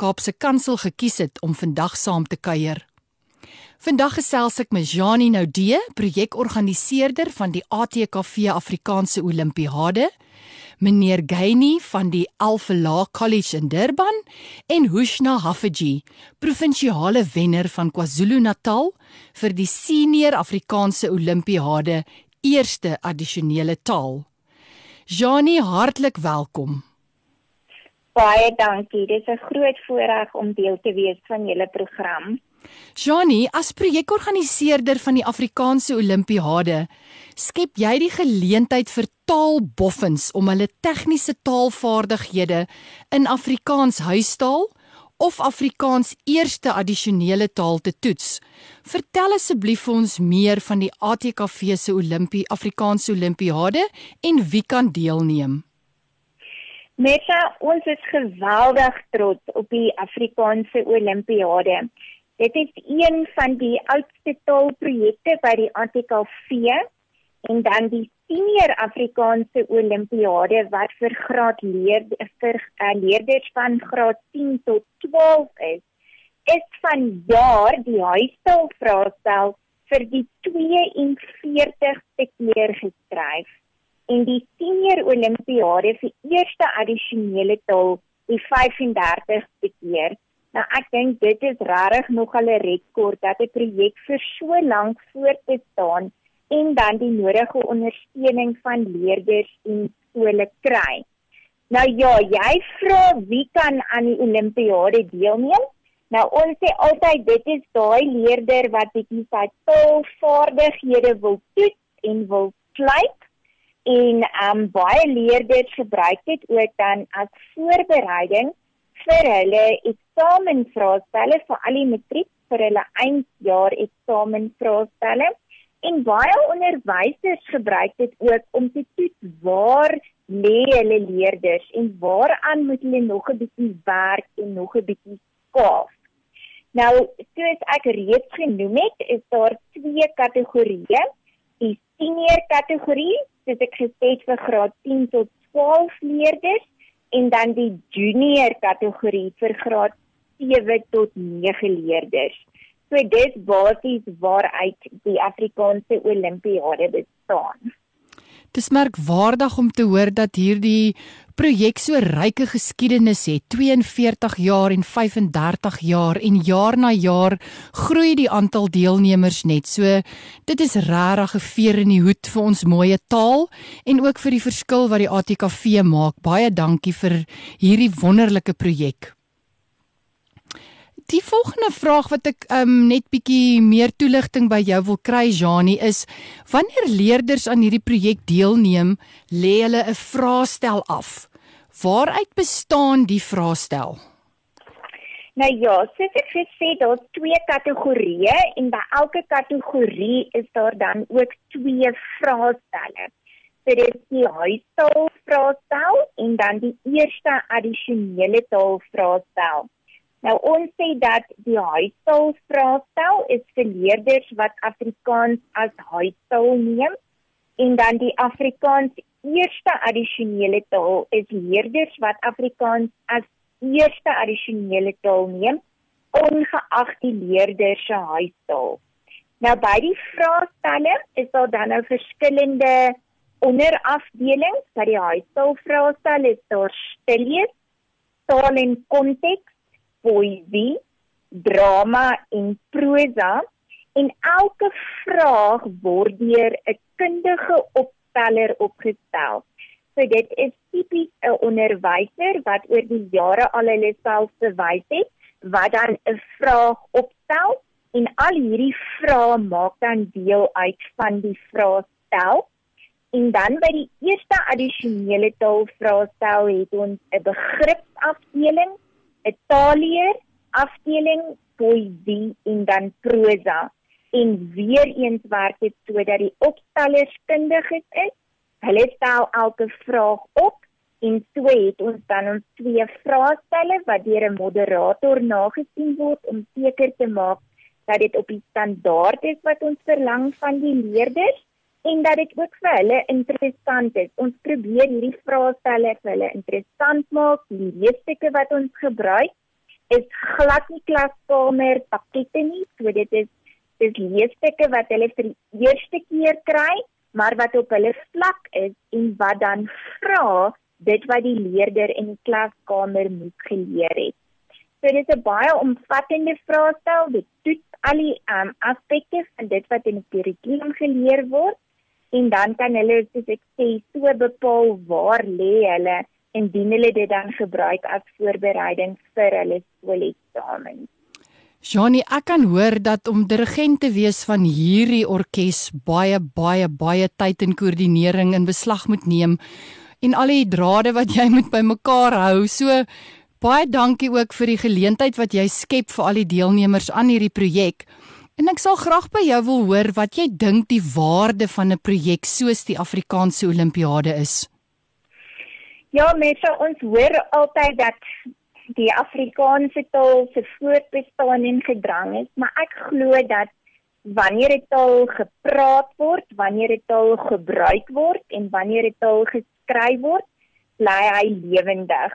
Kaapse Kansel gekies het om vandag saam te kuier. Vandag gesels ek met Janie Noudee, projekorganiseerder van die ATKV Afrikaanse Olimpiade, meneer Gaini van die Alfala College in Durban en Hushna Haffiji, provinsiale wenner van KwaZulu-Natal vir die Senior Afrikaanse Olimpiade eerste addisionele taal. Janie, hartlik welkom. Baie dankie. Dit is 'n groot voorreg om deel te wees van julle program. Janie, as projekorganiseerder van die Afrikaanse Olimpiade, skep jy die geleentheid vir taalboffins om hulle tegniese taalvaardighede in Afrikaans huistaal of Afrikaans eerste addisionele taal te toets. Vertel asseblief vir ons meer van die ATKV se Olimpie Afrikaanse Olimpiade en wie kan deelneem. Meta, ons is geweldig trots op die Afrikaanse Olimpiade. Dit is een van die oudste taalprojekte by die ATKV en dan die senior Afrikaanse Olimpiade wat vir graad leer vir uh, leerders van graad 10 tot 12 is, is van jaar die huistaal vraestel vir die 42ste keer geskryf en die senior Olimpiade vir eerste addisionele taal die 35ste keer. Nou ek dink dit is regtig nog 'n rekord dat 'n projek vir so lank voort te staan en dan die nodige ondersteuning van leerders en skole kry. Nou ja, jy vra wie kan aan die Olimpiade deelneem? Nou ons sê altyd dit is daai leerder wat bietjie sy taalvaardighede wil toets en wil klyk en um baie leerders gebruik dit ook dan as voorbereiding vir hulle eksamenvraestelle vir al die matriek vir hulle eindjaar eksamenvraestelle En baie onderwysers gebruik dit ook om te toets waar lê hulle leerders en waaraan moet hulle nog 'n bietjie werk en nog 'n bietjie skaaf. Nou, soos ek reeds genoem het, is daar twee kategorieë. Die senior kategorie, soos ek gesê het vir graad 10 tot 12 leerders en dan die junior kategorie vir graad 7 tot 9 leerders. So dis basies waaruit die Afrikaanse Olimpiade bestaan. Dis merkwaardig om te hoor dat hierdie projek so ryke geskiedenis het, 42 jaar en 35 jaar en jaar na jaar groei die aantal deelnemers net. So dit is regtig 'n veer in die hoed vir ons mooi taal en ook vir die verskil wat die ATKV maak. Baie dankie vir hierdie wonderlike projek. Die volgende vraag wat ek um, net bietjie meer toelichting by jou wil kry Janie is wanneer leerders aan hierdie projek deelneem, lê hulle 'n vraestel af. Waaruit bestaan die vraestel? Nou ja, soos ek gesê, daar's twee kategorieë en by elke kategorie is daar dan ook twee vraestelle. So dit is die huistaal vraestel en dan die eerste addisionele taal vraestel. Nou ons sê dat die huistaal vraestel is vir leerders wat Afrikaans as huistaal neem en dan die Afrikaans eerste addisionele taal is leerders wat Afrikaans as eerste addisionele taal neem ongeag die leerder se huistaal. Nou by die vraestelle is daar dan nou verskillende onderafdelings. By die huistaal vraestel is daar stilies, taal en konteks poësie, drama en prosa en elke vraag word deur 'n kundige opsteller opgestel. So dit is tipies 'n onderwyser wat oor die jare al hulle self bewys het wat dan 'n vraag opstel en al hierdie vrae maak dan deel uit van die vraestel. En dan by die eerste addisionele taalvraestel het ons 'n begripsafdeling 'n taalleer afdeling poësie en dan prosa. En weer eens werk dit sodat die opstellers kundig is. Hulle stel elke vraag op en so het ons dan ons twee vraestelle wat deur 'n moderator nagesien word om seker te maak dat dit op die standaard is wat ons verlang van die leerders en dat dit ook vir hulle interessant is. Ons probeer hierdie vraestelle vir hulle interessant maak. Die leesstukke wat ons gebruik is glad nie klaskamer pakkette nie. So dit is dis leesstukke wat hulle vir die eerste keer kry, maar wat op hulle vlak is en wat dan vra dit wat die leerder in die klaskamer moet geleer het. So dit is 'n baie omvattende vraestel. Dit toets al die um, aspekte van dit wat in die kurrikulum geleer word en dan kan hulle soos ek sê so bepaal waar lê hulle indien hulle dit dan gebruik as voorbereiding vir hulle skooleksamen. Johnny, ek kan hoor dat om dirigent te wees van hierdie orkes baie baie baie tyd en koördinering in beslag moet neem en al die drade wat jy moet bymekaar hou. So baie dankie ook vir die geleentheid wat jy skep vir al die deelnemers aan hierdie projek. En ek sal graag by jou wil hoor wat jy dink die waarde van 'n projek soos die Afrikaanse Olimpiade is. Ja, mense, ons hoor altyd dat die Afrikaanse taal se voortbestaan en gedrang is, maar ek glo dat wanneer 'n taal gepraat word, wanneer 'n taal gebruik word en wanneer 'n taal geskryf word, bly hy lewendig.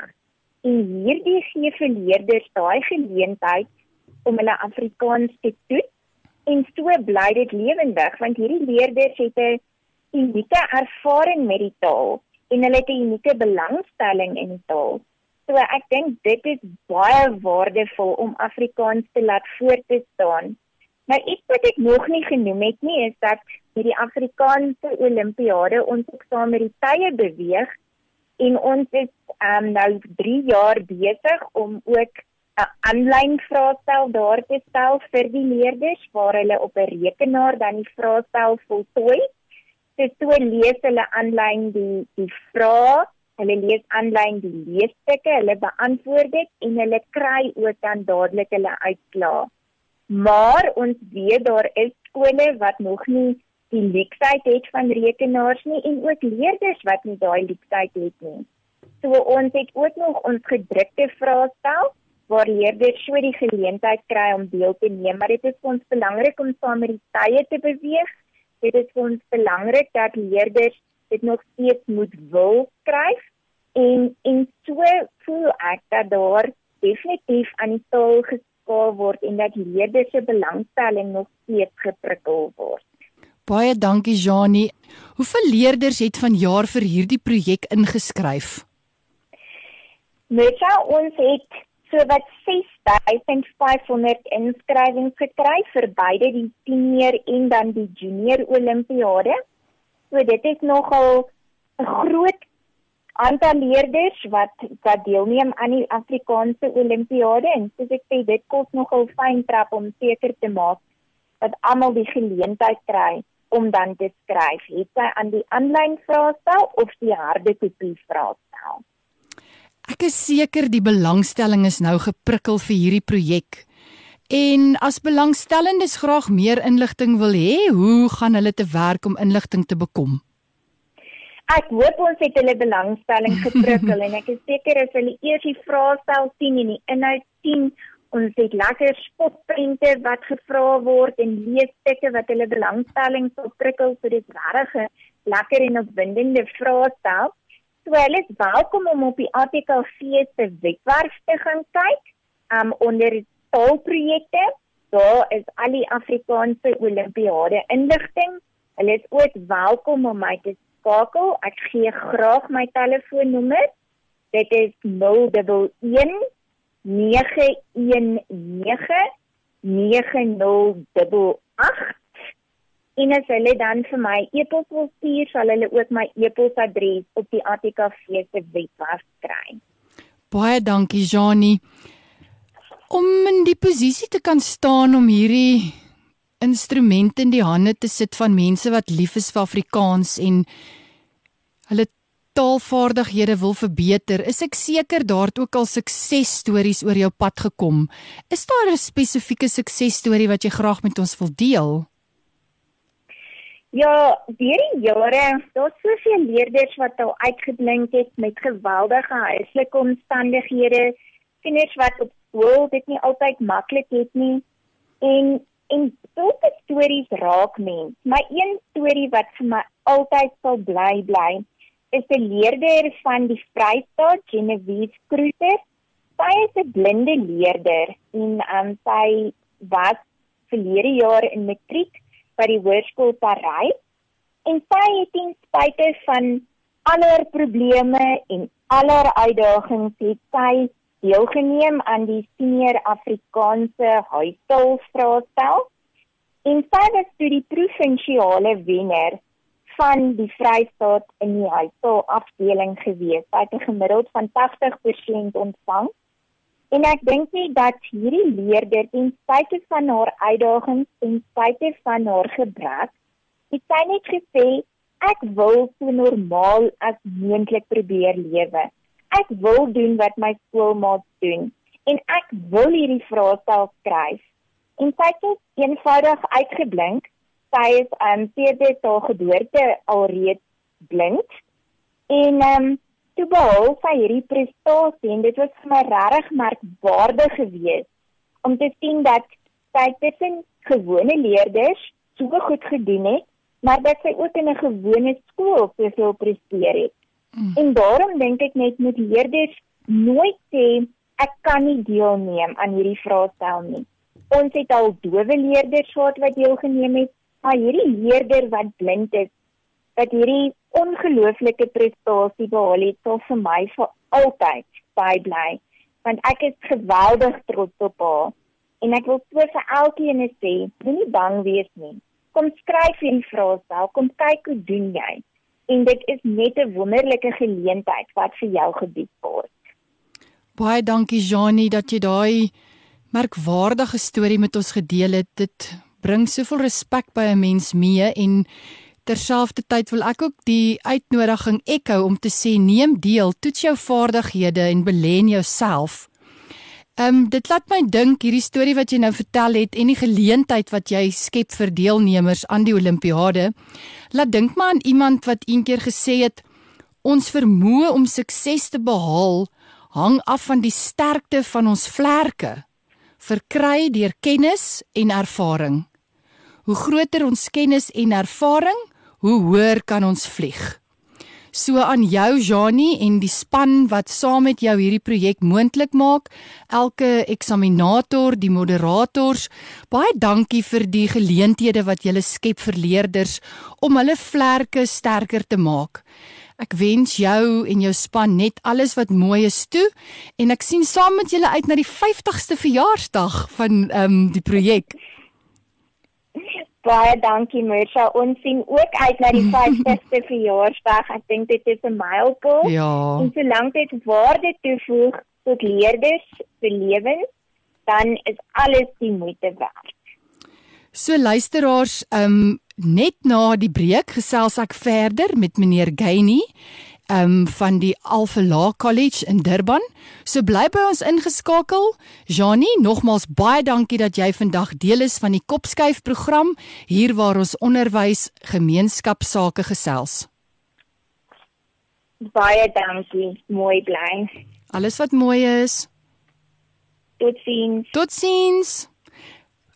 En hierdie gee vir leerders daai geleentheid om hulle Afrikaans te toets en so bly dit lewendig want hierdie leerders het 'n unieke ervaring met die taal en hulle het 'n unieke belangstelling in die taal. So ek dink dit is baie waardevol om Afrikaans te laat voortbestaan. Nou iets wat ek nog nie genoem het nie is dat met die Afrikaanse Olimpiade ons ook saam met die tye beweeg en ons is um, nou 3 jaar besig om ook 'n aanlyn vraestel daar te stel vir die leerders waar hulle op 'n rekenaar dan die vraestel voltooi. Dit so lees hulle aanlyn die die vrae, hulle lees aanlyn die leesstukke, hulle beantwoord dit en hulle kry ook dan dadelik hulle uitslae. Maar ons weet daar is skole wat nog nie die leksheid het van rekenaars nie en ook leerders wat nie daai leksheid het nie. So ons het ook nog ons gedrukte vraestel waar leerders so die geleentheid kry om deel te neem, maar dit is vir ons belangrik om saam met die tye te beweeg. Dit is vir ons belangrik dat leerders dit nog steeds moet wil skryf en en so voel ek dat daar definitief aan die taal geskaal word en dat leerders se belangstelling nog steeds geprikkel word. Baie dankie Janie. Hoeveel leerders het vanjaar vir hierdie projek ingeskryf? Meta ons het so wat 6500 inskrywings gekry vir beide die senior en dan die junior olimpiade. So dit is nogal 'n groot aantal leerders wat wat deelneem aan die Afrikaanse olimpiade en soos ek sê dit kos nogal fyn trap om seker te maak dat almal die geleentheid kry om dan te skryf, het sy aan die aanlyn vraestel of die harde kopie vraestel. Ek is seker die belangstelling is nou geprikkel vir hierdie projek. En as belangstellendes graag meer inligting wil hê, hoe gaan hulle te werk om inligting te bekom? Ek hoop ons het hulle belangstelling geprikkel en ek is seker as hulle eers die vraestel sien en die inhoud sien, ons het lekker spotprente wat gevra word en leesstukke wat hulle belangstelling sal prikkel vir dit regtig lekker en opwindende vraestel. So hulle is welkom om op die ATKV se webwerf te gaan kyk. Um onder taalprojekte, daar is al die Afrikaanse Olimpiade inligting. Hulle is ook welkom om my te skakel. Ek gee graag my telefoonnommer. Dit is 011 919 9088 En as hulle dan vir my e-pos wil stuur, sal hulle ook my e-posadres op die ATKV se webwerf kry. Baie dankie Janie. Om in die posisie te kan staan om hierdie instrumente in die hande te sit van mense wat lief is vir Afrikaans en hulle taalvaardighede wil verbeter, is ek seker daar het ook al suksesstories oor jou pad gekom. Is daar 'n spesifieke suksesstorie wat jy graag met ons wil deel? Ja, deur die jare, daar's soveel leerders wat al uitgeblink het met geweldige huislike omstandighede, kinders wat op skool dit nie altyd maklik het nie. En en sulke stories raak mens. My een storie wat vir my altyd sal bly bly, is 'n leerder van die Vrystaat, Genevieve Kruger. Sy is 'n blinde leerder en um, sy was verlede jaar in matriek by die Hoërskool Parys en sy het ten spyte van aller probleme en aller uitdagings het sy deelgeneem aan die senior Afrikaanse huistaalvraagstel en sy was toe die provinsiale wenner van die Vrystaat in die huistaal afdeling gewees. Sy het 'n gemiddeld van 80% ontvang. En ek dink nie dat hierdie leerder ten spyte van haar uitdagings en spyte van haar gebrek, het sy net gesê ek wil so normaal as moontlik probeer lewe ek wil doen wat my skoolmaats doen en ek wil hierdie vraestel skryf. En sy het eenvoudig uitgeblink. Sy is um sedert haar geboorte alreeds blind. En um toe behou sy hierdie prestasie en dit was vir my regtig merkwaardig geweest om te sien dat sy tussen gewone leerders so goed gedoen het, maar dat sy ook in 'n gewone skool soveel presteer het. Mm. En daarom dink ek net met leerders nooit sê ek kan nie deelneem aan hierdie vraestel nie. Ons het al dowe leerders gehad wat deelgeneem het, maar hierdie leerder wat blind is, wat hierdie ongelooflike prestasie behaal het, sal vir my vir altyd bybly, want ek is geweldig trots op haar. En ek wil so vir elkeen sê, moenie bang wees nie. Kom skryf hierdie vraestel, kom kyk hoe doen jy en dit is net 'n wonderlike geleentheid wat vir jou gebied word. Baie dankie Janie dat jy daai merkwaardige storie met ons gedeel het. Dit bring soveel respek by 'n mens mee en terselfdertyd wil ek ook die uitnodiging echo om te sê neem deel, toets jou vaardighede en belê jouself. Ehm um, dit laat my dink hierdie storie wat jy nou vertel het en die geleentheid wat jy skep vir deelnemers aan die Olimpiade. Laat dink maar aan iemand wat eendag gesê het ons vermoë om sukses te behaal hang af van die sterkte van ons vlerke verkry deur kennis en ervaring. Hoe groter ons kennis en ervaring, hoe hoër kan ons vlieg. So aan jou Janie en die span wat saam met jou hierdie projek moontlik maak, elke eksaminator, die moderators, baie dankie vir die geleenthede wat julle skep vir leerders om hulle vlerke sterker te maak. Ek wens jou en jou span net alles wat mooi is toe en ek sien saam met julle uit na die 50ste verjaarsdag van ehm um, die projek. Baie dankie Mersha. Ons sien ook uit na die 50ste verjaarsdag. Ek dink dit is 'n mylpaal. Ja. En solank dit waarde toevoeg tot leerders se lewens, dan is alles die moeite werd. So luisteraars, ehm um, net na die breek gesels ek verder met meneer Geyni um, van die Alpha Law College in Durban. So bly by ons ingeskakel. Janie, nogmaals baie dankie dat jy vandag deel is van die Kopskuif program hier waar ons onderwys gemeenskapsake gesels. Baie dankie. Mooi bly. Alles wat mooi is. Totsiens. Totsiens.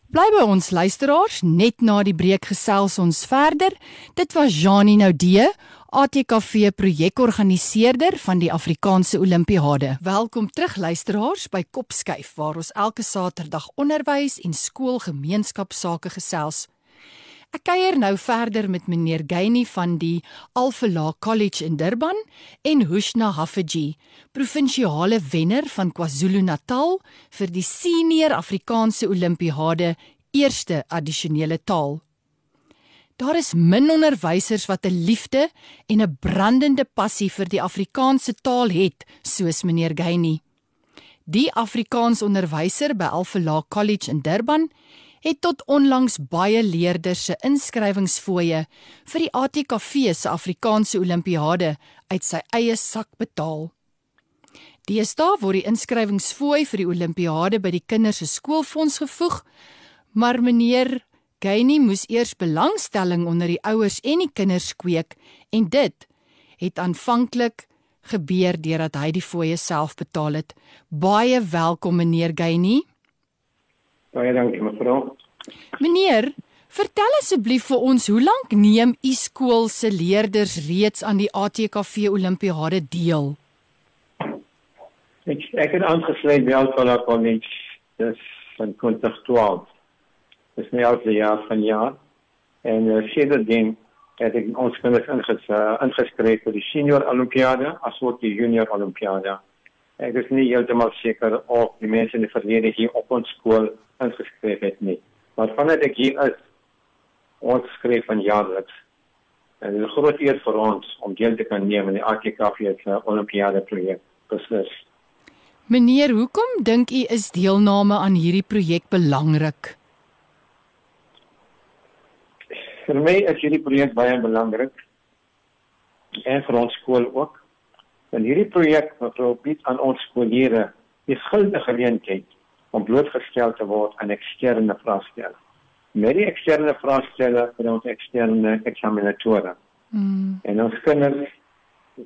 Bly by ons luisteraars, net na die breek gesels ons verder. Dit was Janie Noudee ATKV projekorganiseerder van die Afrikaanse Olimpiade. Welkom terug luisteraars by Kopskuif waar ons elke Saterdag onderwys en skoolgemeenskapsake gesels. Ek kuier nou verder met meneer Geyni van die Alphala College in Durban en Hushna Hafeji, provinsiale wenner van KwaZulu-Natal vir die Senior Afrikaanse Olimpiade eerste addisionele taal. Daar is min onderwysers wat 'n liefde en 'n brandende passie vir die Afrikaanse taal het, soos meneer Geyni. Die Afrikaans onderwyser by Alphala College in Durban het tot onlangs baie leerders se inskrywingsfooie vir die ATKV se Afrikaanse Olimpiade uit sy eie sak betaal. Deesdae word die inskrywingsfooi vir die Olimpiade by die kinders se skoolfonds gevoeg, maar meneer Gaini moes eers belangstelling onder die ouers en die kinders kweek en dit het aanvanklik gebeur deurdat hy die fooie self betaal het. Baie welkom meneer Gaini. Baie dankie mevrou. Meneer, vertel asseblief vir ons hoe lank neem u skool se leerders reeds aan die ATKV Olimpiade deel? Ek ek het aangesluit by Alpha College dis van 2012. Dis nou al die jaar van jaar. En uh, sedertdien het ek ons kinders inges, uh, ingeskryf vir die senior Olimpiade asook die junior Olimpiade. Ek is nie heeltemal seker of die mense in die verlede hier op ons skool ingeskryf het nie. Maar vanuit ek hier is ons skryf van jaarliks. En dit is 'n groot eer vir ons om deel te kan neem in die AKKV se Olimpiade projek. Beslis. Meneer, hoekom dink u is deelname aan hierdie projek belangrik? Vir my is hierdie projek baie belangrik. En vir ons skool ook. Want hierdie projek wat bied aan ons skoolleerders die guldige geleentheid om blootgestel te word aan eksterne vraestelle. Met die eksterne vraestelle van ons eksterne eksaminatore. Mm. En ons kinders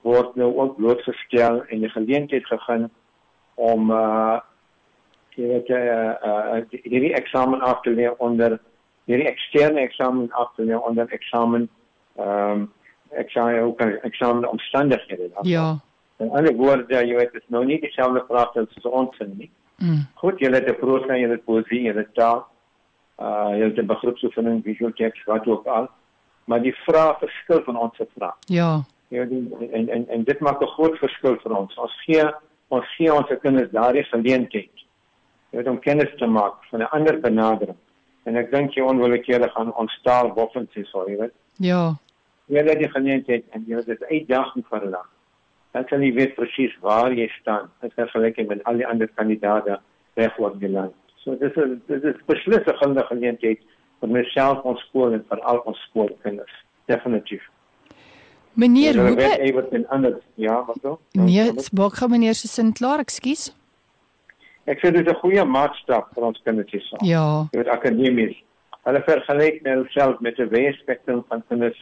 word nou ook blootgestel en die geleentheid gegee om uh jy weet uh, uh hierdie eksamen af te lê onder hierdie eksterne eksamen af te lê onder eksamen ehm um, eksamen ook eksamen omstandighede. Ja. En alle woorde jy weet is nou nie dieselfde vrae as ons nie. Mm. Goed, jy het 'n prosa, jy het poesie, jy het taal. Uh jy het 'n begripsoefening, visual text, wat ook al. Maar die vrae verskil van ons se vrae. Ja. Ja, en en en dit maak 'n groot verskil vir ons. Ons gee ons gee ons kinders daardie geleentheid jy weet om kennis te maak van 'n ander benadering en ek dink jy onwillekeurig gaan ontstaan boffens is hoor jy weet. Ja. Jy het die geleentheid en jy het dit uitdaging vir hulle. Dan kan jy weet presies waar jy staan as vergelyking met al die ander kandidaate reg oor die land so dis is dis is beslis 'n goeie geleentheid vir myself ons skool en vir al ons skoolkinders definitief. Meneer, hoe weet jy wat in ander ja, wat so? Nee, maak gou meneer se sin klaar, ekskuus. Ek sê dit is 'n goeie maatstaf vir ons kindertjies. Ja. Jy weet akademies. Hulle vergelyk nou self met 'n wye spektrum van kinders,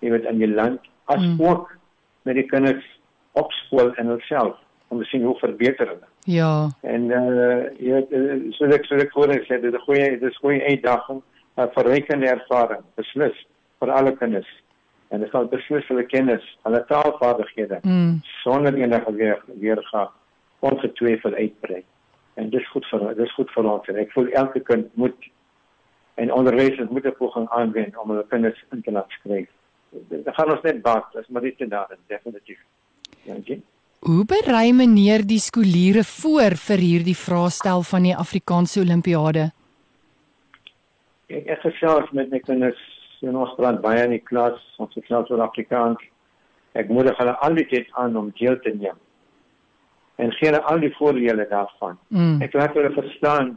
jy weet in die land as mm. ook met die kinders op skool en hulself om te sien hoe verbeter hulle. Ja. En eh uh, jy weet uh, so ek so ek hoor ek sê dit is 'n goeie dit is 'n goeie uitdaging, 'n verrykende ervaring, beslis vir alle kinders en dit sal beslis hulle kennis, hulle taalvaardighede mm. sonder enige weer weer gaan ongetwyfeld uitbrei. En dis goed vir dis goed vir ons en ek voel elke kind moet en onderwysers moet 'n poging aanwend om hulle kinders in te laat skryf. Dit gaan ons net baat, dis maar dit daar definitief. Dankie. Hoe berei meneer die skooliere voor vir hierdie vraestel van die Afrikaanse Olimpiade? Ek ek gesels met my kinders en ons praat baie in die klas, ons gesels oor Afrikaans. Ek moedig hulle altyd aan om deel te neem. En gee hulle al die voordele daarvan. Mm. Ek laat hulle verstaan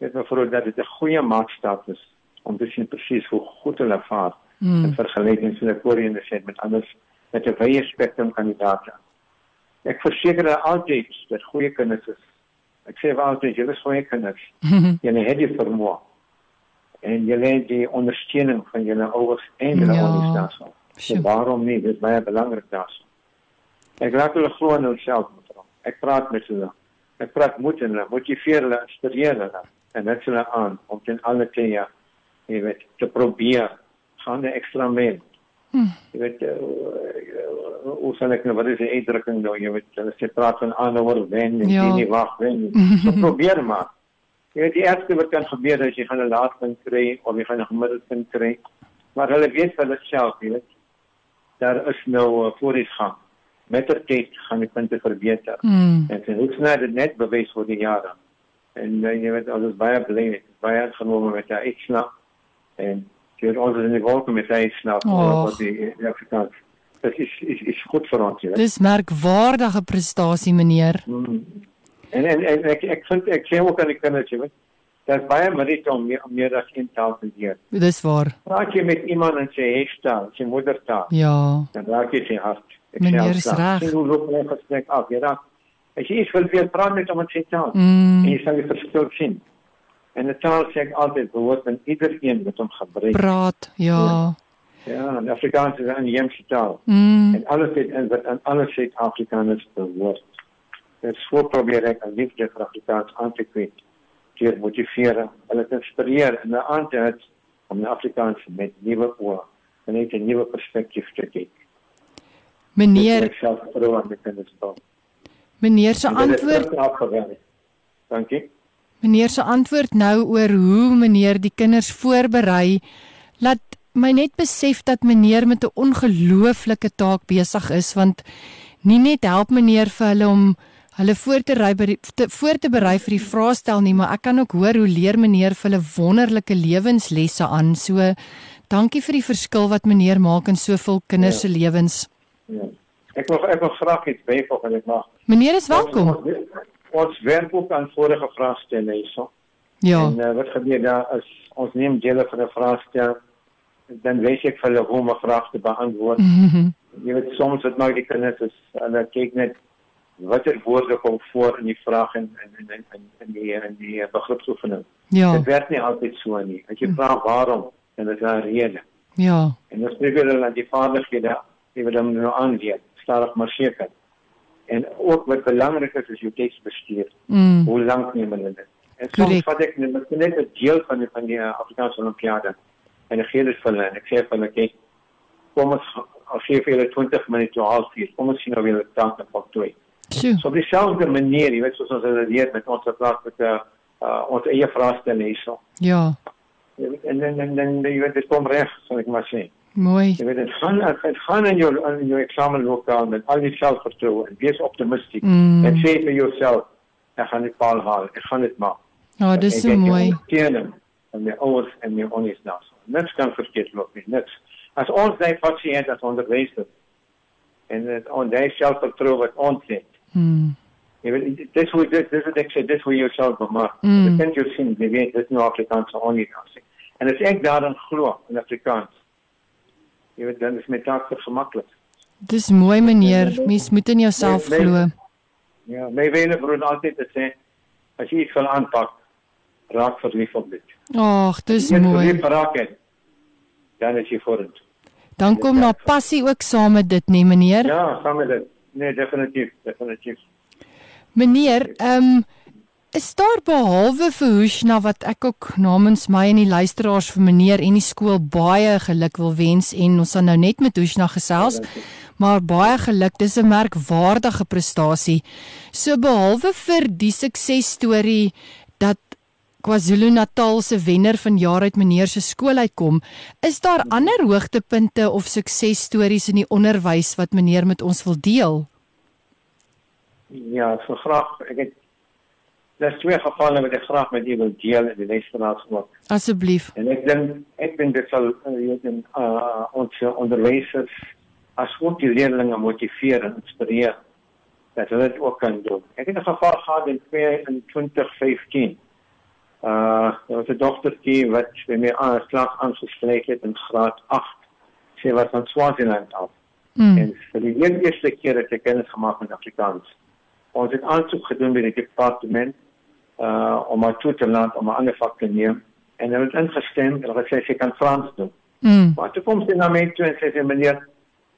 dit mevrou dat dit 'n goeie maatstaf is om te sien presies hoe goed hulle vaar mm. in vergelyking met die Koreane sê met anders met 'n wye spektrum kandidaate. Ek verseker hulle altyd dat goeie kinders is. Ek sê vir altyd julle is goeie kinders. Julle het die vermoë en jy lê die ondersteuning van julle ouers en julle ja. ondersteuning. So waarom nie? Dit is baie belangrik daarso. Ek laat hulle glo in hulself. Ek praat met hulle. Ek praat met hulle, motiveer hulle, inspireer hulle en net hulle aan om ten alle tye jy weet te probeer gaan 'n ekstra myl. Hm. Jy weet uh, hoe sal ek nou wat is die uitdrukking nou jy weet hulle sê praat van aanhouer wen en ja. nie wag wen. So probeer maar. Jy weet die ergste wat kan gebeur is jy gaan 'n laaste kry of jy gaan 'n gemiddelde kry. Maar hulle weet vir hulle self, jy weet. Daar is nou 'n uh, vooruitgang. Met die tyd gaan die punte verbeter. Mm. En dit is nou net bewys vir die jare. En uh, jy weet ons is baie bly, baie genome met daai snap en jy ons is in die wolke met daai snap oh. wat die Afrikaans. Dit is is is goed vir ons, jy weet. Dis merkwaardige prestasie, meneer. Mm. En en, en ek ek vind ek sê ook aan die kinders, jy weet, Dit is baie moeilik om meer, om meer as een taal te leer. Dis waar. Praat jy met iemand in sy huistaal, sy moedertaal, Ja. dan raak jy sy hart. Ek sê altyd, reg. sien Hoe loop my gesprek af? Jy raak As jy iets wil weet, praat met in sy taal. Mm, En jy sal die verskil sien. En 'n taal sê ek altyd behoort aan iedereen wat hom gebruik. praat. Ja. Ja, en Afrikaans is 'n inheemse taal. Mm, En alles het in wat aan alle Suid-Afrikaners behoort. Dit voor probeer ek 'n liefde vir Afrikaans aan te kweek. Deur motiveer, hulle te inspireer en hulle aan te het om na Afrikaans met nuwe oë en net 'n nuwe perspektief te kyk. Meneer, meneer se antwoord. Dankie. meneer se antwoord nou oor hoe meneer die kinders voorberei, laat my net besef dat meneer met 'n ongelooflike taak besig is want nie net help meneer vir hulle om hulle voor te ry by die te, voor te berei vir die vraestel nie, maar ek kan ook hoor hoe leer meneer vir hulle wonderlike lewenslesse aan. So dankie vir die verskil wat meneer maak in soveel kinders se lewens. Ek wil ek wil graag iets byvoeg en ek mag. Meneer is welkom. Ons, ons werk ook aan vorige vraestelle hierso. Ja. En uh, wat gebeur daar as ons neem dele van 'n vraagstel dan weet ek vir hulle hoe om 'n vraag te beantwoord. Mhm. Jy weet soms wat maak die kinders is hulle kyk net watter woorde kom voor in die vraag en in in in in, in die in die begripsoefening. Ja. Dit werk nie altyd so nie. As jy vra waarom, dan is daar 'n rede. Ja. En ons probeer hulle aan die vaardighede die we dan nou aanleer, stadig maar seker. En ook wat belangrik is is jou tydsbestuur. Mm. Hoe lank neem hulle dit? En soms vat ek net net 'n deel van die van die uh, Afrikaanse Olimpiade en ek gee dit vir hulle en ek sê vir hulle kyk kom ons as jy vir hulle 20 minute half uur, kom ons sien of julle dit kan voltooi. Sjoe. So op dieselfde manier, jy weet soos ons dit leer met ons praat met 'n uh, uh, ons eie vraestelle hierso. Ja. En dan dan dan jy weet dit kom reg, sal ek maar sê. Mooi. Jy weet dit gaan dit gaan in jou in jou eksamenlokaal met al die selfvertroue en wees optimisties Mm. en sê vir jouself ek gaan dit paal haal, ek gaan dit maak. Ja, dis Ek so het jou mooi. ondersteuning En my ouers en my onnies nou. Niks kan verkeerd loop nie, niks. As ons daai pasiënt as onderwyser en dit on daai selfvertroue wat ons het. Mm. Jy weet dis hoe dit dis wat ek sê dis hoe jy jouself bemaak. Mm. Dit kan jy sien, jy weet dit nou Afrikaans nou sê. En as ek daarin glo in Afrikaans. Jy weet dan is my taak vergemaklik. Dis mooi meneer, mens moet in jouself Nee, nee. glo. Ja, my wene broer altyd te sê as jy iets wil aanpak, raak verlief op dit. Ag, dis jy mooi. verlief raak het, dan is jy vorentoe. Dan kom na passie ook saam met dit, nee meneer. Ja, saam met dit. Nee, definitief, definitief. Meneer, ehm um, is daar behalwe vir Hoeshna wat ek ook namens my en die luisteraars vir meneer en die skool baie geluk wil wens en ons gaan nou net met Hoeshna gesels. Maar baie geluk, dis 'n merkwaardige prestasie. So behalwe vir die suksesstorie dat KwaZulu-Natal se wenner van jaar uit meneer se skool uitkom, is daar ander hoogtepunte of suksesstories in die onderwys wat meneer met ons wil deel? Ja, so graag. Ek het Daar's twee gevalle wat ek graag met u wil deel in die luisteraars ook. Asseblief. En ek dink ek dink dit sal uh, uh, ons onderwysers as ook die leerders motiveer en inspireer dat hulle dit ook kan doen. Ek het 'n geval gehad in 2 in 2015. Uh, daar was 'n dogtertjie wat by my aan slag aangespreek het in graad 8. Sy was van Swaziland af. Mm. En vir die heel eerste keer het ek kennis gemaak met Afrikaans. Ons het aansoek gedoen by die departement uh om haar toe te laat om 'n ander vak te neem en hulle het ingestem en hulle gesê sy kan Frans doen. Mm. Maar toe kom sy na my toe en sê sy meneer,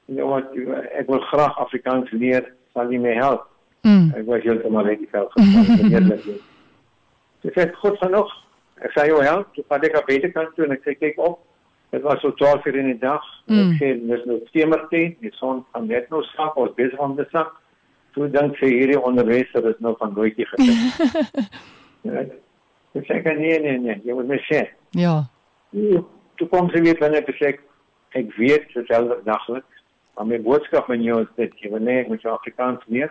you know what, ek wil graag Afrikaans leer, sal jy my help? Mm. Ek was heeltemal uit die veld gestaan, eerlik. Sy sê goed genoeg. Ek sê jou help, toe vat ek op beter kant toe en ek sê kyk op. Dit was so 12 uur in die dag. Mm. Mm. Ek sê dis nou stemertyd, die son gaan net nou sak, ons besig om te sak. Toe dink sy hierdie onderwyser is nou van nooitjie gesit. ja, ek sê kan nee nee nee, jy moet my sê. Ja. Toe kom sy weer binne en sê ek, weet dit is elke daglik. Maar my boodskap aan jou is dit, jy wil nee, ek moet jou Afrikaans leer.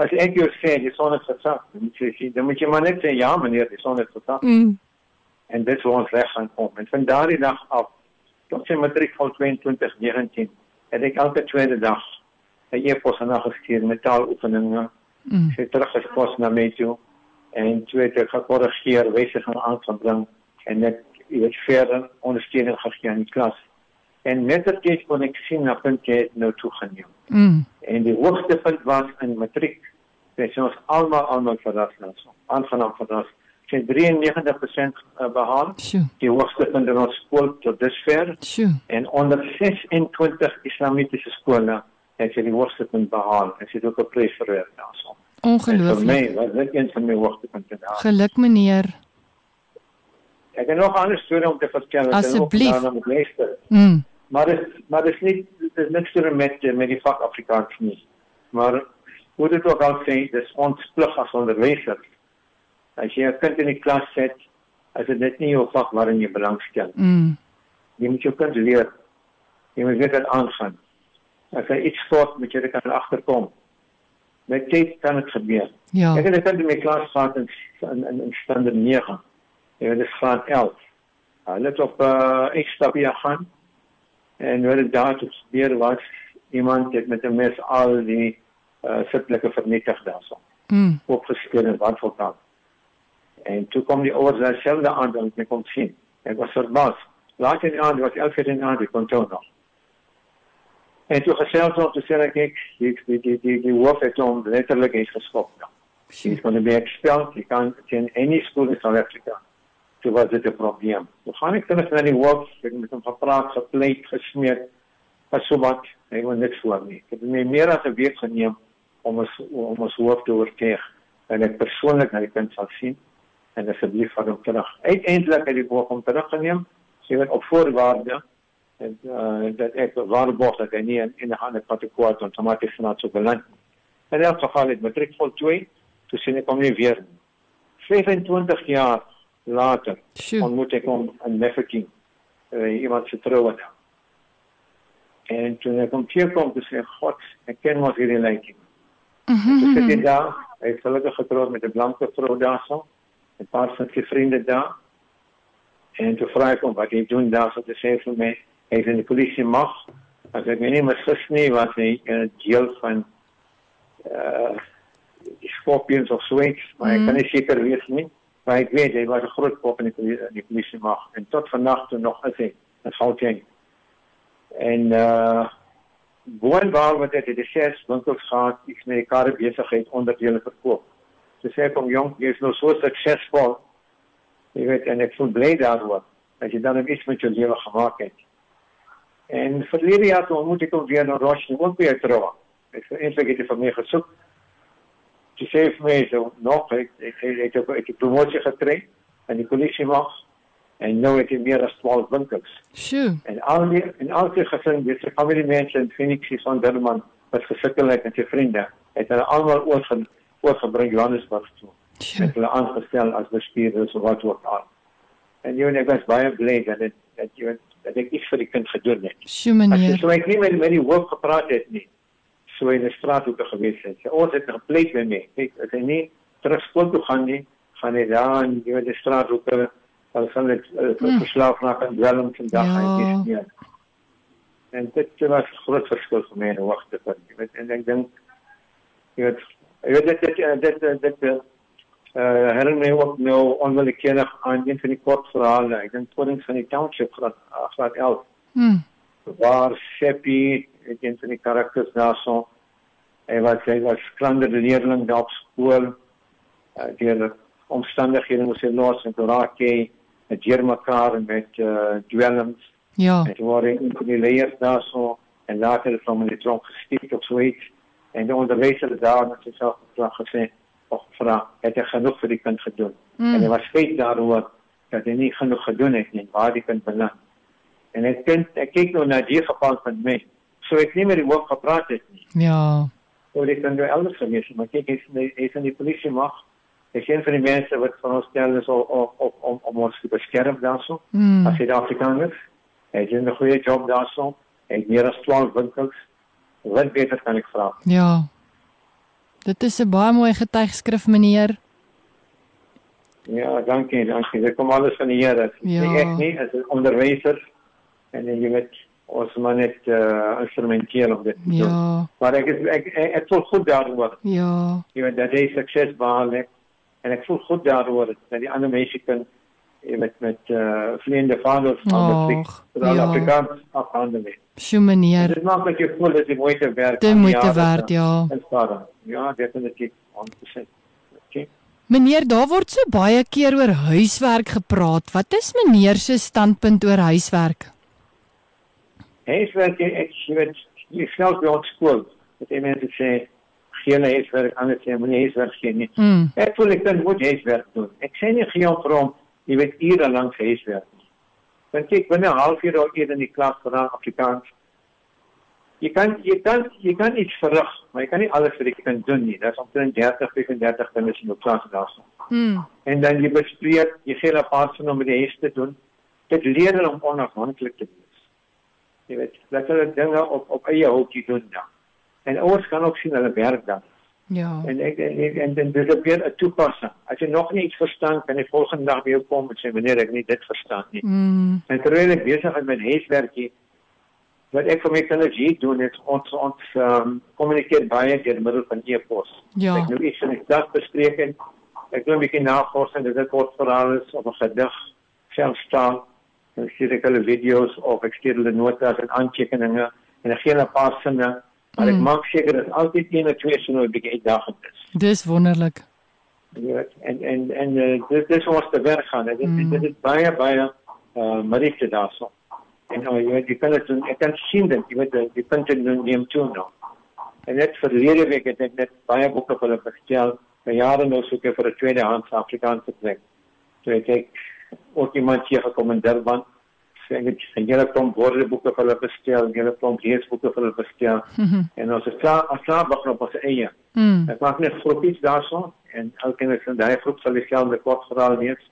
As ek jou sê die son het gesak, dan moet jy sê, dan moet jy maar net sê ja meneer, die son het gesak. Mm. En dit sou ons reg gaan kom. En van daardie dag af tot sy matriek van 2019 het ek elke tweede dag 'n e-pos aan haar gestuur met taaloefeninge. Mm. Sy het teruggespos na my toe en het ek gekorrigeer, wysiging aangebring en net weet verder ondersteuning gegee aan die klas. En mettertyd kon ek sien dat punt het nou toegeneem. Mm. En die hoogste punt was in matriek. Dit is ons almal almal verras nou. Aangenaam verras. Sy 93% behaal. Sjoe. Die hoogste punt in ons skool tot dusver Sjoe. en onder 26 islamitiese skole het sy die hoogste punt behaal. Sy het ook 'n prys verwerf daarso. En Vir Ongelooflik. my was dit een van my hoogtepunte daar. Geluk meneer. Ek het nog ander storie om te vertel. wat jy ook daarna moet luister. Mm. Maar dit maar dit is nie dit is niks te met eh, met die vak Afrikaans nie. Maar hoe dit ook al sê, dis ons plig as onderwysers. As jy 'n kind in die klas sit, as dit net nie jou vak waarin jy belangstel. Mm. Jy moet jou kind leer. Jy moet wat aangaan. As hy iets sport, moet jy dit kan agterkom. Met tyd kan dit gebeur. Ja. Ek het kind in my klas gehad in in in, in standaard 9. En dit is graad 11. Hulle het op 'n uh, ekstapie gaan en wat het daar gebeur was iemand het met 'n mes al die uh, sitlike vernietig daarso. Mm. Opgeskeur en wat ook al. En toe kom die ouers dieselfde aand en ek kom sien. Ek was verbaas. Laat in die aand was 11 uur in die aand, ek kon toe nog. En toe gesels ons te sê ek ek die die die die, die hoof het hom letterlik eens geskop. Nou. He's going to be expelled. He can't attend any school in South Africa. Toe was dit 'n probleem. Toe gaan ek terug na die hoof, ek het met hom gepraat, gepleit, gesmeek. Was so wat, hy wil niks hoor nie. Ek het my meer as 'n week geneem om ons om ons hoof te oortuig en ek persoonlik na die kind sal sien en asseblief van hom terug. Uiteindelik het die hoof hom teruggeneem, sê dit op voorwaarde en uh, dat ek waarborg dat hy nie in in 'n ander kategorie outomaties na so beland. En in elk geval het matriek voltooi, toe sien ek hom nie weer nie. 25 jaar later Sjoe. ontmoet ek hom in Mafeking. Uh, iemand se troue daar. En toen ek hom teekom, toe sê ek, God, ek ken mos hierdie lykie. Mhm. Toe sit hy daar, hy is gelukkig getroud met 'n blanke vrou daarso, 'n paar van sy vriende daar. En toe vra ek hom wat hy doen daar, so te sê vir my, hy is in die polisie mag. As ek my nie misgis nie, was hy in 'n deel van uh die scorpions of so iets, maar ek kan nie seker wees nie. Maar ek weet hy was 'n groot kop in die, poli- in die polisie mag en tot vandag toe nog is hy in Gauteng. En uh boonwaar wat dit die ses winkels gehad, iets met die karre besigheid onderdele verkoop. So sê ek hom jong, jy is nou so suksesvol. Jy weet en ek voel bly daaroor dat jy dan iets met jou lewe gemaak het. En verlede jaar toe ontmoet ek hom weer in Roche, ook weer troue. Ek sê eintlik het hy vir my gesoek. Sy sê vir my so nog ek ek ek ek het ek het promosie gekry in die polisie mag en nou het hy meer as 12 winkels. Sjoe. En al die en al die gesin, dis die familiemense in Phoenix hier van Durban wat gesukkel het met sy vriende, het hulle almal oorge oorgebring Johannesburg toe. Het hulle aangestel as bestuurders of wat ook al. En jy en ek was baie bly dat dit dat jy dat ek iets vir die kind gedoen het. Sjoe As jy meneer. so ek nie met met die hoof gepraat het nie. So in die straathoeke gewees het. Sy ons het gepleit met my. Ek hy nie terug skool toe gaan nie, gaan hy daar in weet die straathoeke al gaan dit uh, Mm. verslaaf raak en dwelm vandag Ja. en dis nie. En dit was groot verskil vir my in 'n hoogtepunt. Jy weet en ek dink jy weet jy weet dit dit dit dit, dit uh, herinner my ook nou onwillekeurig aan een van die kort verhale. Ek dink Konings van die Township graad uh, graad 11 Hm. waar Seppi een van die karakters daarso hy was hy was klande leerling daar op skool uh, deur omstandighede moes hy los en raak hy met hier mekaar en met uh, dwelms Ja. en toe word hy in die leers daarso en later in die tronk gestiek of so iets en die onderwyser daar het homself gevra gesê of vra het hy genoeg vir die kind gedoen Mm. en hy was spyt daaroor dat hy nie genoeg gedoen het nie waar die kind beland en ek kind ek kyk nou na die geval van my so ek nie meer die woord gepraat het nie Ja. oor ek kan nou elders gewees het, maar kyk is die- hy is in die polisie mag ek sien van die mense wat van ons stel is om om om om ons te beskerm daarso Mm. as Suid-Afrikaners. Hy doen 'n goeie job daarso. Hy het meer as 12 winkels. Wat beter kan ek vra? Ja. Dit is 'n baie mooi getuigskrif meneer. Ja, dankie, dankie. Dit kom alles van die Here. Ja. Ek nie as 'n onderwyser en jy weet ons maar net uh, instrumenteel om dit te doen. Ja. Maar ek is ek ek, ek voel goed daaroor. Ja. Jy weet dat hy sukses behaal het En ek voel goed daaroor dat die ander mense kan eh, met met uh vriende vaders van die ja. Afrikaans afhandel. Sjoe meneer. Dit maak net jou voel dat jy moeite werk. Dit moeite werd, ja. Ja, definitief 100%. Okay. Meneer, daar word so baie keer oor huiswerk gepraat. Wat is meneer se standpunt oor huiswerk? Huiswerk ek weet jy self by ons skool. Dit is mense sê geen huiswerk aan het sê moenie huiswerk gee nie. Mm. Ek voel ek kan moet huiswerk doen. Ek sê nie geen vir hom jy weet ure lank huiswerk. Want kyk binne 'n halfuur of uur in die klas vir Afrikaans. Jy kan jy kan jy kan iets verrig, maar jy kan nie alles vir die kind doen nie. Daar's omtrent 30, 35 kinders in die klas daarso. Mm. En dan jy bespreek, jy gee 'n paar hom met die huis te doen. Dit leer hulle om onafhanklik te wees. Jy weet, dat hulle dinge op op eie houtjie doen dan. En ouers kan ook sien hulle werk dan. Ja. En ek en en dan dis ook weer 'n toepassing. As jy nog nie iets verstaan, kan jy volgende dag weer kom en sê meneer, ek nie dit verstaan nie. Mm. En terwyl ek besig is met huiswerkie, wat ek vir my kinders hier doen is ons ons ehm um, kommunikeer baie deur middel van e-pos. Ja. Ek nou iets in die dag bespreek en ek doen 'n bietjie navorsing, dis 'n kort verhaal is of 'n gedig, selfstaan. Dan stuur ek hulle video's of ek stuur hulle notas en aantekeninge en ek gee hulle 'n paar sinne. Maar ek Mm. maak seker dat altyd een of twee sinne 'n bietjie uitdagend is. Dis wonderlik. Weet, en en en uh, dit dis ons te werk gaan. Dit Mm. dit is baie baie uh Marite daarso. En nou jy weet jy kan dit. Ek kan sien dat jy weet die- die punte nou neem toe nou. En net verlede week het ek net baie boeke vir hulle bestel. Vir jare nou soek ek vir 'n tweedehands Afrikaanse plek. So ek ek ook iemand hier gekom in Durban. So ek het 'n hele klomp woordeboeke vir hulle bestel, 'n hele klomp leesboeke vir hulle bestel. en ons is klaar, ons klaar begin op ons eie. Mm. Ek maak net groepies daarso en elke keer in daai groep sal dieselfde kort verhaal lees.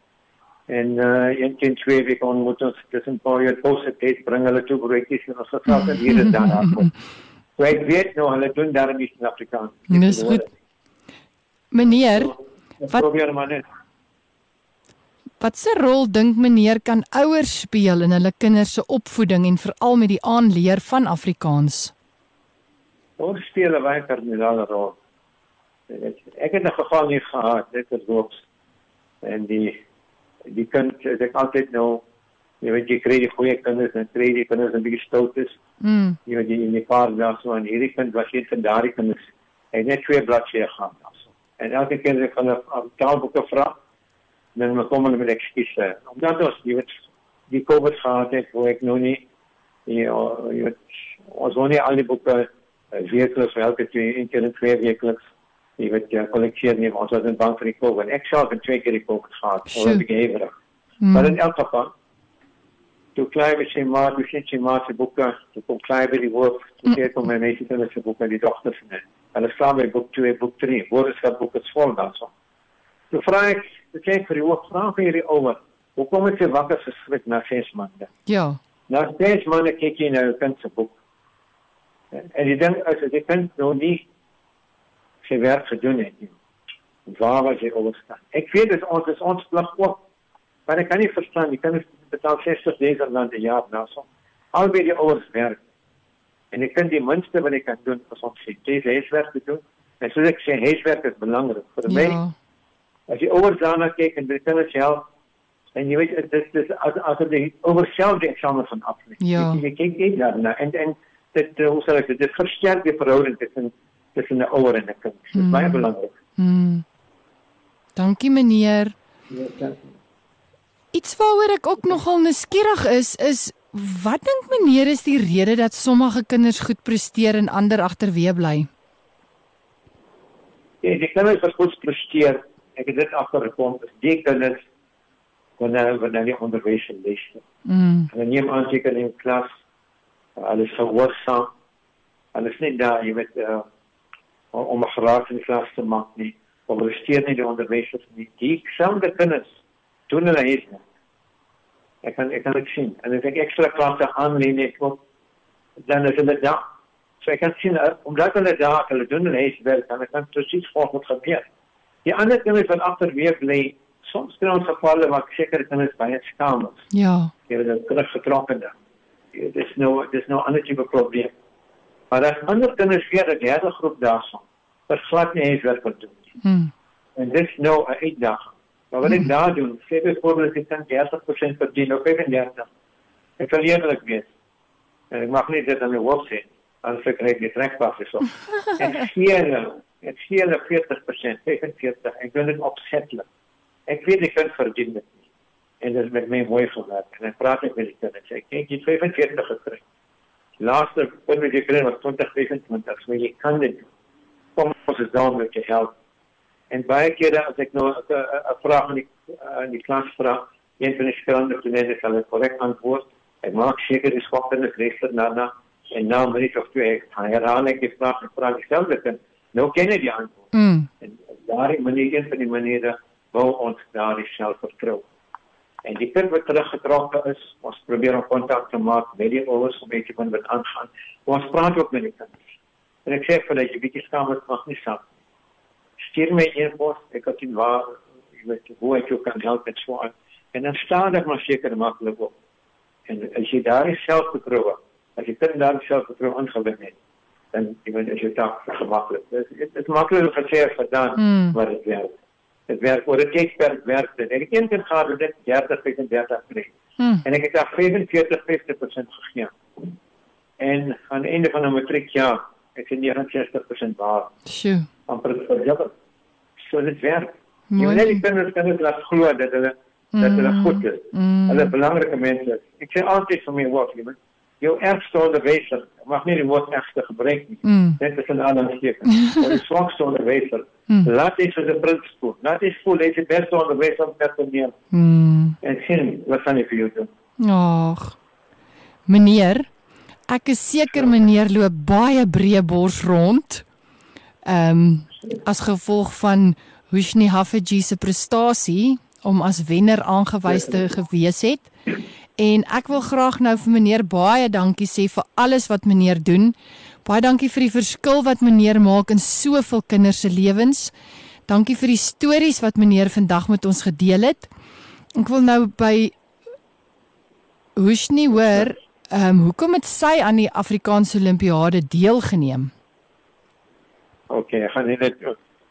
En uh een keer in twee weke ontmoet ons tussen paar jaar positief bring hulle toe broodjies en ons gesels en hier en daar af. So ek weet nou hulle doen daarmee in Afrikaans. Dis goed. Meneer, Wat Wat- probeer maar net. Watse rol dink meneer kan ouers speel in hulle kinders se opvoeding en veral met die aanleer van Afrikaans? Ons speel 'n baie kardinale rol. Ek het 'n geval nie gehad, dit is hoogs. En die die kind ek altyd nou jy weet jy kry die goeie kinders en kry die kinders 'n bietjie stout is. Mm. jy weet jy in die paar dae so en hierdie kind was een van daardie kinders. Hy het net twee bladsye gehad daarso. En elke keer as ek van 'n taalboeke vra, dan kom hulle met ekskuuse. Omdat ons jy weet die COVID gehad het, hoe ek nou nie ja, jy weet ons wou nie al die boeke uh, weekliks vir elke twee een keer en twee weekliks jy weet ja, kollekteer nie, ons was in bang vir die COVID. Ek self het twee keer die COVID gehad, Sjoe. oor die geheverig. Maar in Mm. elk geval, toe klaar met sy ma, toe sien sy ma sy boeke, toe kom klaar by die hoof, toe sê ek om my meisie te sy boeke, die dochters net. Hulle staan by boek 2, boek 3, woordenskapboek is vol daarso. Toe vra ek, toe sê ek vir die hoof, vra vir hierdie ouwe, hoekom het sy wakker geskrik na 6 maande? Ja. Na 6 maande kyk jy na jou kind se boek. En ding is, as die kind nou nie sy werk gedoen het nie, waar was hy overstaan? Ek weet dit ons is ons plig ook, maar ek kan nie verstaan, die kinders betaal 60 duisend rand 'n jaar nou so. Albei die ouers werk. En ek kan die minste wat ek kan doen is om sy huiswerk te doen. En soos ek sê, huiswerk is belangrik vir my. Ja. As jy ouers daarna kyk en die kinders help, en jy weet dit is as as die ouers self die eksamen van af. Ja. Jy, jy kyk net daarna en en dit hoe sal ek dit dit versterk die verhouding tussen tussen 'n ouer en 'n kind. Dit is Hmm. baie belangrik. Mm. Dankie meneer. Ja, dankie. Iets waaroor ek ook nogal nuuskierig is, is wat dink meneer is die rede dat sommige kinders goed presteer en ander agterweë bly? Ja, die kinders wat goed presteer, ek het dit agtergekom, is die kinders wanneer wanneer die onderwys lees. Mm. Hulle neem aantekening in klas. Hulle is gehoorsaam. Hulle is nie daar, jy weet, uh, om 'n graad in die klas te maak nie. Hulle steun nie die onderwysers nie. Die selfde kinders doen hulle hier. Ek kan ek kan dit sien. En as ek ekstra klasse aanneem, ek kom dan is hulle daar. So ek kan sien uh, omdat hulle daar hulle doen hulle huiswerk en ek kan presies volg wat gebeur. Die ander kinders wat agterweef lê, soms kry ons gevalle waar ek seker kinders baie skaam is Ja. jy het dit teruggetrokken dan. Dit is nou dit is nou 'n ander tipe probleem. Maar as ander kinders weer 'n derde groep daarso, wat glad nie eens werk wil doen nie. Mm. En dit is nou 'n uitdaging. Maar wat ek daar doen, sê byvoorbeeld ek kan 30% verdien of 35. Ek sal eerlik wees. En ek mag nie dit aan my hoof sê as ek net die trekpas is op. Ek gee hulle, ek gee hulle 40%, 45. Ek doen dit opsetlik. Ek weet ek kan verdien dit nie. En dit is met my mooi gewerk. En ek praat net met die kinders. Ek kyk jy 45 gekry. Laaste punt wat jy kry was 2025, so jy kan dit. Kom ons is daar om te help. En baie kere as ek nou 'n vraag in die in die klas vra, een van die doen dit sal ek korrek antwoord. Ek maak seker die skokkende register daarna en moet ek of twee ek herhaal ek die vraag vraag dieselfde kan. Nou ken ek die antwoord. Mm. En daarin manier een van die maniere wil ons daardie selfvertroue En die kind wat teruggetrokke is, ons probeer om kontak te maak met die ouers om te kon wat aangaan. Ons praat ook met die kinders. En ek sê vir hulle, jy bietjie skaam het mag nie sap. Stuur my e-pos, ek kan sien waar jy weet hoe ek jou kan help met swaar. En dan staan ek maar seker maklik op. En as jy daar self vertroue, as jy kind daar self vertroue ingewin het, dan jy weet as jy dalk gemaklik. Dit is maklik om te sê vir dan, Mm. maar dit werk. Dit werk oor 'n tydperk werk dit. Ek het een keer gehad dit 30 35 kry. Mm. En ek het daar 45 50% gegee. En aan die einde van 'n matriekjaar, ek het 69% waar. Sjoe. amper verdubbel. So dit werk. Jy Mooi. moet net die kinders kinders laat glo dat hulle dat hulle Mm. goed is. Mm. Hulle belangrike mense. is. Ek sê altyd vir my wat jy moet jou ergste onderwyser, mag nie die woord ergste gebruik nie. Mm. Dit is 'n ander steek. Maar die swakste onderwyser, Mm. laat dit vir die prins spoel. Laat dit spoel, dit is die beste onderwyser te neem. Mm. En sien, wat kan ek vir jou doen? Ag. Meneer, ek is seker meneer loop baie breë bors rond. Ehm um, as gevolg van Hushni Haffiji se prestasie om as wenner aangewys te gewees het. En ek wil graag nou vir meneer baie dankie sê vir alles wat meneer doen. Baie dankie vir die verskil wat meneer maak in soveel kinders se lewens. Dankie vir die stories wat meneer vandag met ons gedeel het. Ek wil nou by Hushni hoor, ehm um, hoekom het sy aan die Afrikaanse Olimpiade deelgeneem? Okay, ek gaan net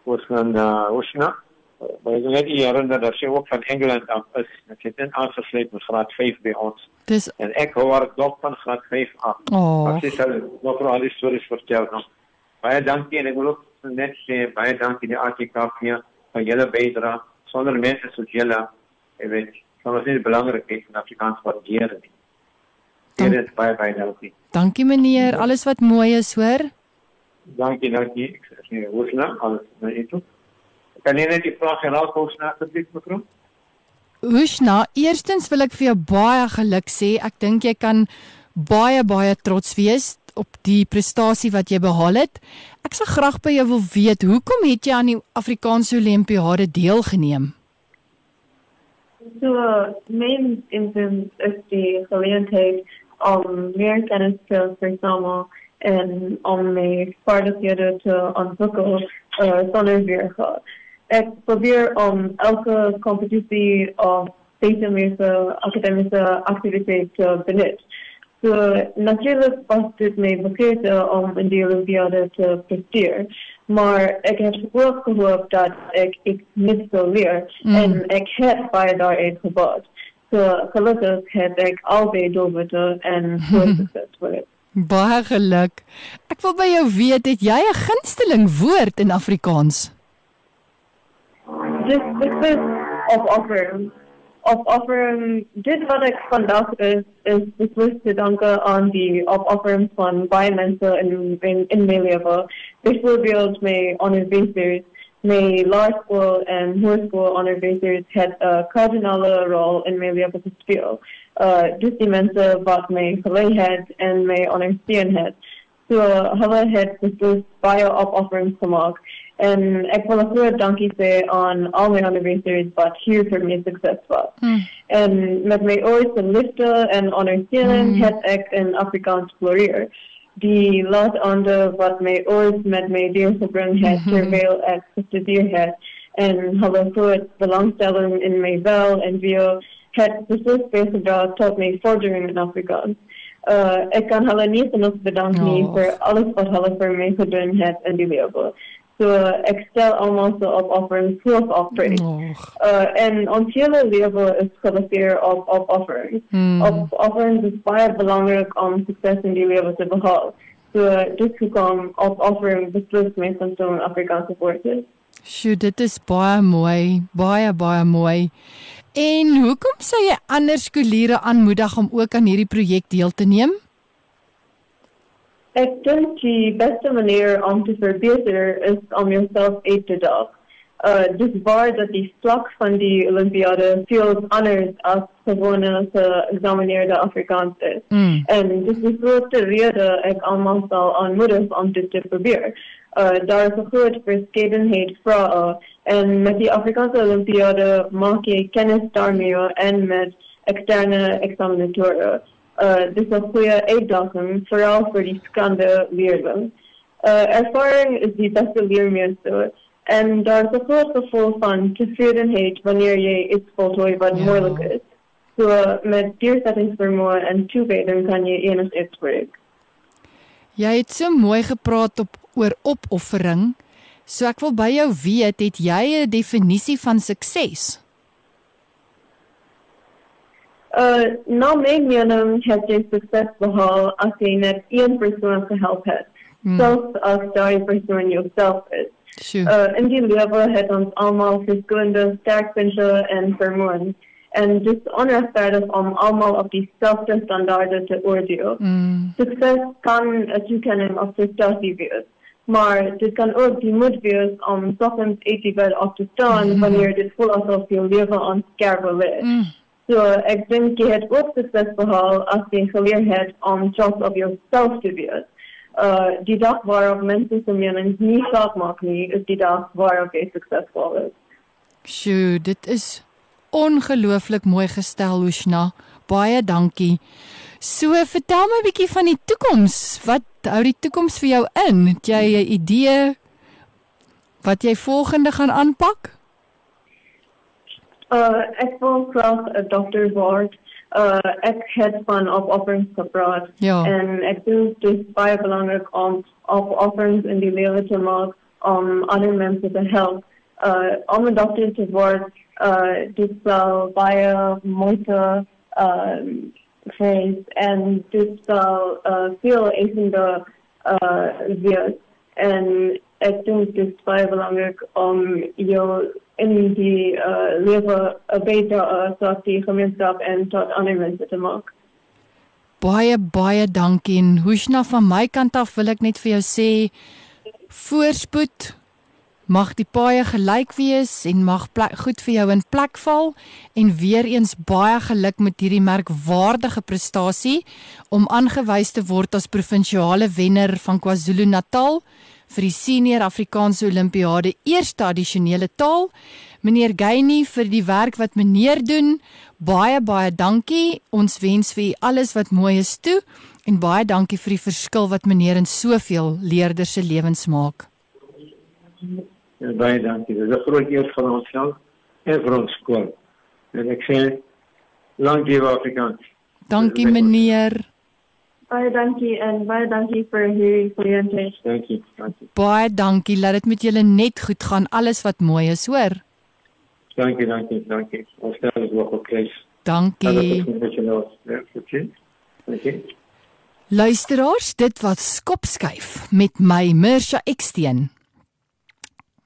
ons gaan uh, ons nou maar ek wil net herinner dat sy ook van Engeland af is. Ek het net aangesluit met graad 5 by ons. Dis En ek hoor dop van graad 5 af. oh, As jy sal nog vir al die stories vertel nou. Baie dankie en ek wil ook net sê baie dankie die ATKP vir julle bydrae. Sonder mense soos julle, jy weet, sal ons nie belangrik wees in Afrikaans waardeer nie. Dank- Dit is baie baie dankie. dankie meneer, alles wat mooi is, hoor. Dankie, dankie. Ek sê hoe snel alles nou iets. Kan jy net die vraag herhaal kos na asseblief mevrou? Hushna, eerstens wil ek vir jou baie geluk sê. Ek dink jy kan baie baie trots wees op die prestasie wat jy behaal het. Ek sal graag by jou wil weet, hoekom het jy aan die Afrikaanse Olimpiade deelgeneem? So, mijn inzin is die gelegenheid om meer kennis te verzamelen en om mijn vaardigheden te ontwikkelen uh, zonder weerga. Ik probeer om elke competitie of deze academische activiteit te benutten. So, natuurlijk was dit mijn begeerte om in de Olympiade te presteren. Maar ik heb ook gehoopt dat ik iets niet zou leren. Mm. En ik heb bij daaruit gebouwd. So, gelukkig heb ik altijd doelwitten en succes voor het. Baie geluk. Ek wil by jou weet, het jy 'n gunsteling woord in Afrikaans? Dit is op offering. Op offering, dit wat ik vandaag is, is beslist te danken aan die opoffering van baie mensen in, in, in mijn leven. Bijvoorbeeld mijn onderwijzers, mijn laarschool en hogeschool onderwijzers het een kardinale rol in mijn leven gespeeld. Uh, dus die mensen wat mij geleid het en mij ondersteund het. So, hulle het beslist baie opofferings gemaakt. En ik wil ook groot dankie sê aan al mijn onderwijzers wat hier voor mij succes was. Mm. En met mijn ooit liefde en ondersteuning Mm. het ik in Afrikaans floreer. Die laat ander wat mij ooit met mij deelgebring het Mhm. terwijl ik gestudeerd heb. En groot belangstelling in mij wel en veel het beslist bijgedragen tot mijn vordering in Afrikaans. Uh, ik kan hulle niet genoeg bedanken Oh. voor alles wat hulle voor mij gedaan heeft in die leven. So ek stel almal so op offerings hoof offerings. Och. Uh, en ons hele lewe is gebaseer op op offerings. Hmm. Op offerings is baie belangrik om sukses in die lewe te behaal. So dit hoekom op offerings beslis mense om so 'n Afrikaanse woord is. Sjoe, dit is baie mooi, baie baie mooi. En hoekom sou jy ander skooliere aanmoedig om ook aan hierdie projek deel te neem? Ek dink die beste manier om te verbeter is om jouself uit te daag. Uh, dis waar dat die vlak van die Olympiade veel anders as gewone geëxamineerde Afrikaans is. Mm. En dis die grootste rede ek almal sal aanmoedig om dit te probeer. Uh, daar is 'n groot verskeidenheid vrae en met die Afrikaanse Olympiade maak jy kennis daarmee en met eksterne eksaminatoren. Uh, dis 'n goeie uitdaging vooral vir die skande leerling. Uh, ervaring is die beste leermeester. En daar is 'n groot gevoel van tevredenheid wanneer jy iets voltooi wat Ja. moeilik is. So met deursettingsvermoë en toewyding kan jy enigiets bereik. Jy het so mooi gepraat op oor opoffering. So ek wil by jou weet, het jy 'n definisie van sukses? Uh, na my mening het jy sukses behaal as jy net een persoon gehelp het. Hmm. Selfs as daai persoon jouself is. Sjoe. Uh, in die lewe het ons almal verskillende sterkpunte en vermoëns. En dit is onregverdig om almal op dieselfde standaarde te oordeel. Mm. Sukses kan 'n toekenning of prestasie wees, maar dit kan ook die moed wees om soggens uit die bed op te staan wanneer dit voel asof jou lewe aan skerpe lê. Mm. So ek dink jy het ook sukses behaal as jy geleer het om trots op jouself te wees. Uh, die dag waarop mense se menings nie saak maak nie, is die dag waarop jy suksesvol is. Sjoe, dit is ongelooflik mooi gestel, Ushna. Baie dankie. So, vertel my 'n bietjie van die toekoms. Wat hou die toekoms vir jou in? Het jy 'n idee wat jy volgende gaan aanpak? Uh, ek wil graag 'n dokter word. Uh, ek het van opofferings gepraat. Ja. En ek dink dit is baie belangrik om opofferings in die lewe te maak om ander mense te help. Uh, om 'n dokter te word, uh, dit sal baie moeite um, vereis en dit sal uh, veel eisende uh, wees. En ek dink dit is baie belangrik om jou in die uh, lewe 'n beter uh, tot die gemeenskap en tot ander mense te maak. Baie baie dankie. En Hushna van my kant af wil ek net vir jou sê voorspoed. Mag die paaie gelyk wees en mag plek, goed vir jou in plek val. En weer eens baie geluk met hierdie merkwaardige prestasie om aangewys te word as provinsiale wenner van KwaZulu-Natal vir die senior Afrikaanse Olimpiade eerste addisionele taal. Meneer Geyni vir die werk wat meneer doen. Baie baie dankie. Ons wens vir u alles wat mooi is toe en baie dankie vir die verskil wat meneer in soveel leerders se lewens maak. Ja, baie dankie. Dit is 'n groot eer vir onsself en vir ons skool. En ek sê lank lewe Afrikaans. Dankie meneer. Baie dankie en baie dankie vir hierdie geleentheid. Dankie. Dankie. Baie dankie. Laat dit met julle net goed gaan. Alles wat mooi is, hoor. Dankie, dankie, dankie. Ons stel dit ook op prys. Dankie. Ja. Dankie. Luisteraars, dit was Skopskuif met my Mirsha Eksteen.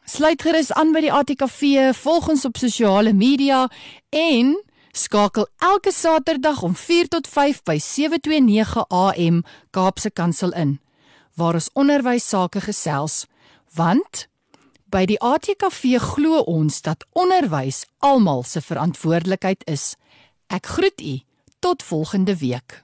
Sluit gerus aan by die ATKV, volg ons op sosiale media en skakel elke Saterdag om 4 tot 5 by 729 AM Kaapse Kansel in waar ons onderwys sake gesels want by die ATKV glo ons dat onderwys almal se verantwoordelikheid is. Ek groet u tot volgende week.